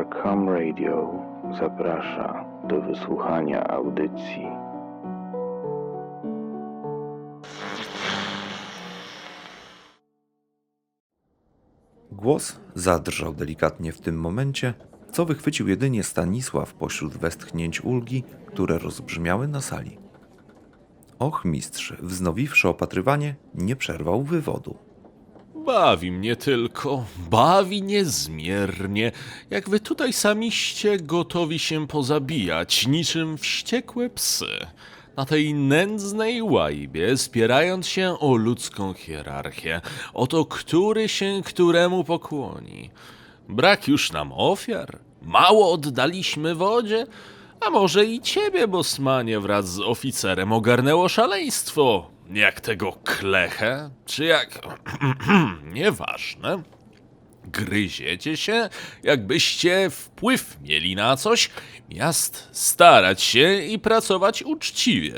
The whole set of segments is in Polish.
Arkham Radio zaprasza do wysłuchania audycji. Głos zadrżał delikatnie w tym momencie, co wychwycił jedynie Stanisław pośród westchnięć ulgi, które rozbrzmiały na sali. Ochmistrz, wznowiwszy opatrywanie, nie przerwał wywodu. Bawi mnie tylko, bawi niezmiernie, jak wy tutaj samiście gotowi się pozabijać, niczym wściekłe psy, na tej nędznej łajbie, spierając się o ludzką hierarchię, o to, który się któremu pokłoni. Brak już nam ofiar, mało oddaliśmy wodzie, a może i ciebie, bosmanie, wraz z oficerem ogarnęło szaleństwo, jak tego klechę, czy jak... Nieważne. Gryziecie się, jakbyście wpływ mieli na coś, miast starać się i pracować uczciwie.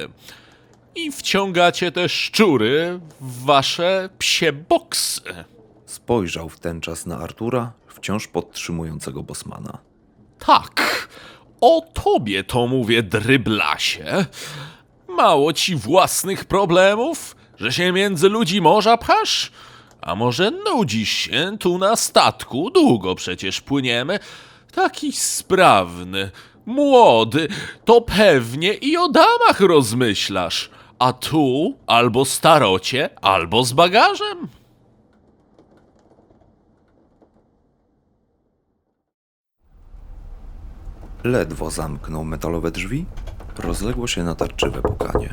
I wciągacie te szczury w wasze psie boksy. Spojrzał w ten czas na Artura, wciąż podtrzymującego Bosmana. Tak, o tobie to mówię, dryblasie. Mało ci własnych problemów, że się między ludzi morza pchasz? A może nudzisz się tu na statku? Długo przecież płyniemy. Taki sprawny, młody, to pewnie i o damach rozmyślasz. A tu albo starocie, albo z bagażem. Ledwo zamknął metalowe drzwi, rozległo się natarczywe pukanie.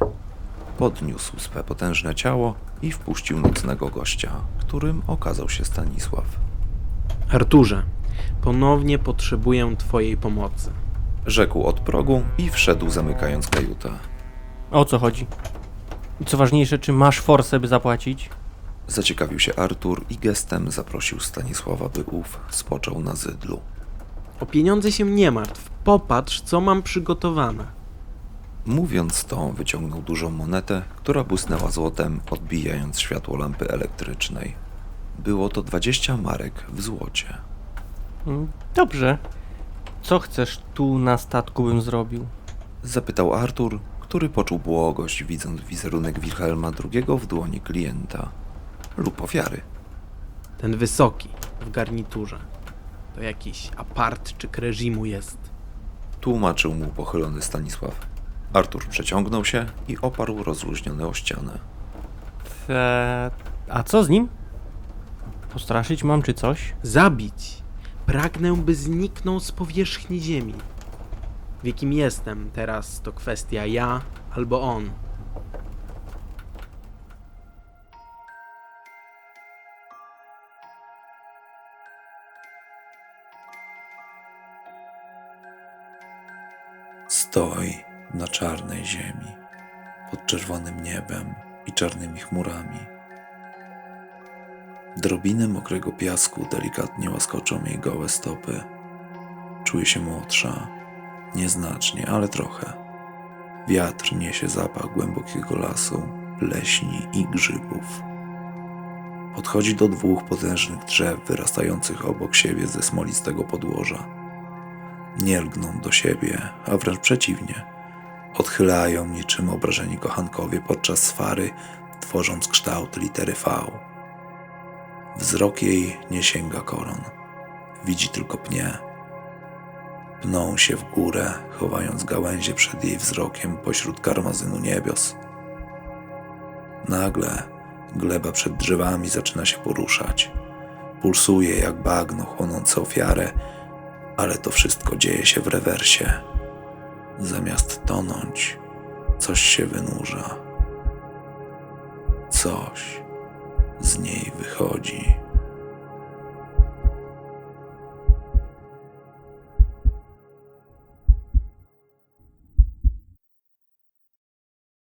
Podniósł swe potężne ciało i wpuścił nocnego gościa, którym okazał się Stanisław. Arturze, ponownie potrzebuję Twojej pomocy. Rzekł od progu i wszedł zamykając kajutę. O co chodzi? I co ważniejsze, czy masz forsę, by zapłacić? Zaciekawił się Artur i gestem zaprosił Stanisława, by ów spoczął na zydlu. O pieniądze się nie martw. Popatrz, co mam przygotowane. Mówiąc to, wyciągnął dużą monetę, która błysnęła złotem, odbijając światło lampy elektrycznej. Było to 20 marek w złocie. Mm, Dobrze. Co chcesz tu na statku bym zrobił? Zapytał Artur, który poczuł błogość, widząc wizerunek Wilhelma II w dłoni klienta. Lub ofiary. Ten wysoki, w garniturze. To jakiś apart czy reżimu jest. Tłumaczył mu pochylony Stanisław. Artur przeciągnął się i oparł rozluźniony o ścianę. Te... A co z nim? Postraszyć mam czy coś? Zabić. Pragnę, by zniknął z powierzchni ziemi. W jakim jestem teraz, to kwestia ja albo on. Stoi na czarnej ziemi, pod czerwonym niebem i czarnymi chmurami. Drobiny mokrego piasku delikatnie łaskoczą jej gołe stopy. Czuje się młodsza, nieznacznie, ale trochę. Wiatr niesie zapach głębokiego lasu, pleśni i grzybów. Podchodzi do dwóch potężnych drzew wyrastających obok siebie ze smolistego podłoża nie lgną do siebie, a wręcz przeciwnie. Odchylają niczym obrażeni kochankowie podczas swary, tworząc kształt litery V. Wzrok jej nie sięga koron. Widzi tylko pnie. Pną się w górę, chowając gałęzie przed jej wzrokiem pośród karmazynu niebios. Nagle gleba przed drzewami zaczyna się poruszać. Pulsuje jak bagno chłonące ofiarę, ale to wszystko dzieje się w rewersie. Zamiast tonąć, coś się wynurza. Coś z niej wychodzi.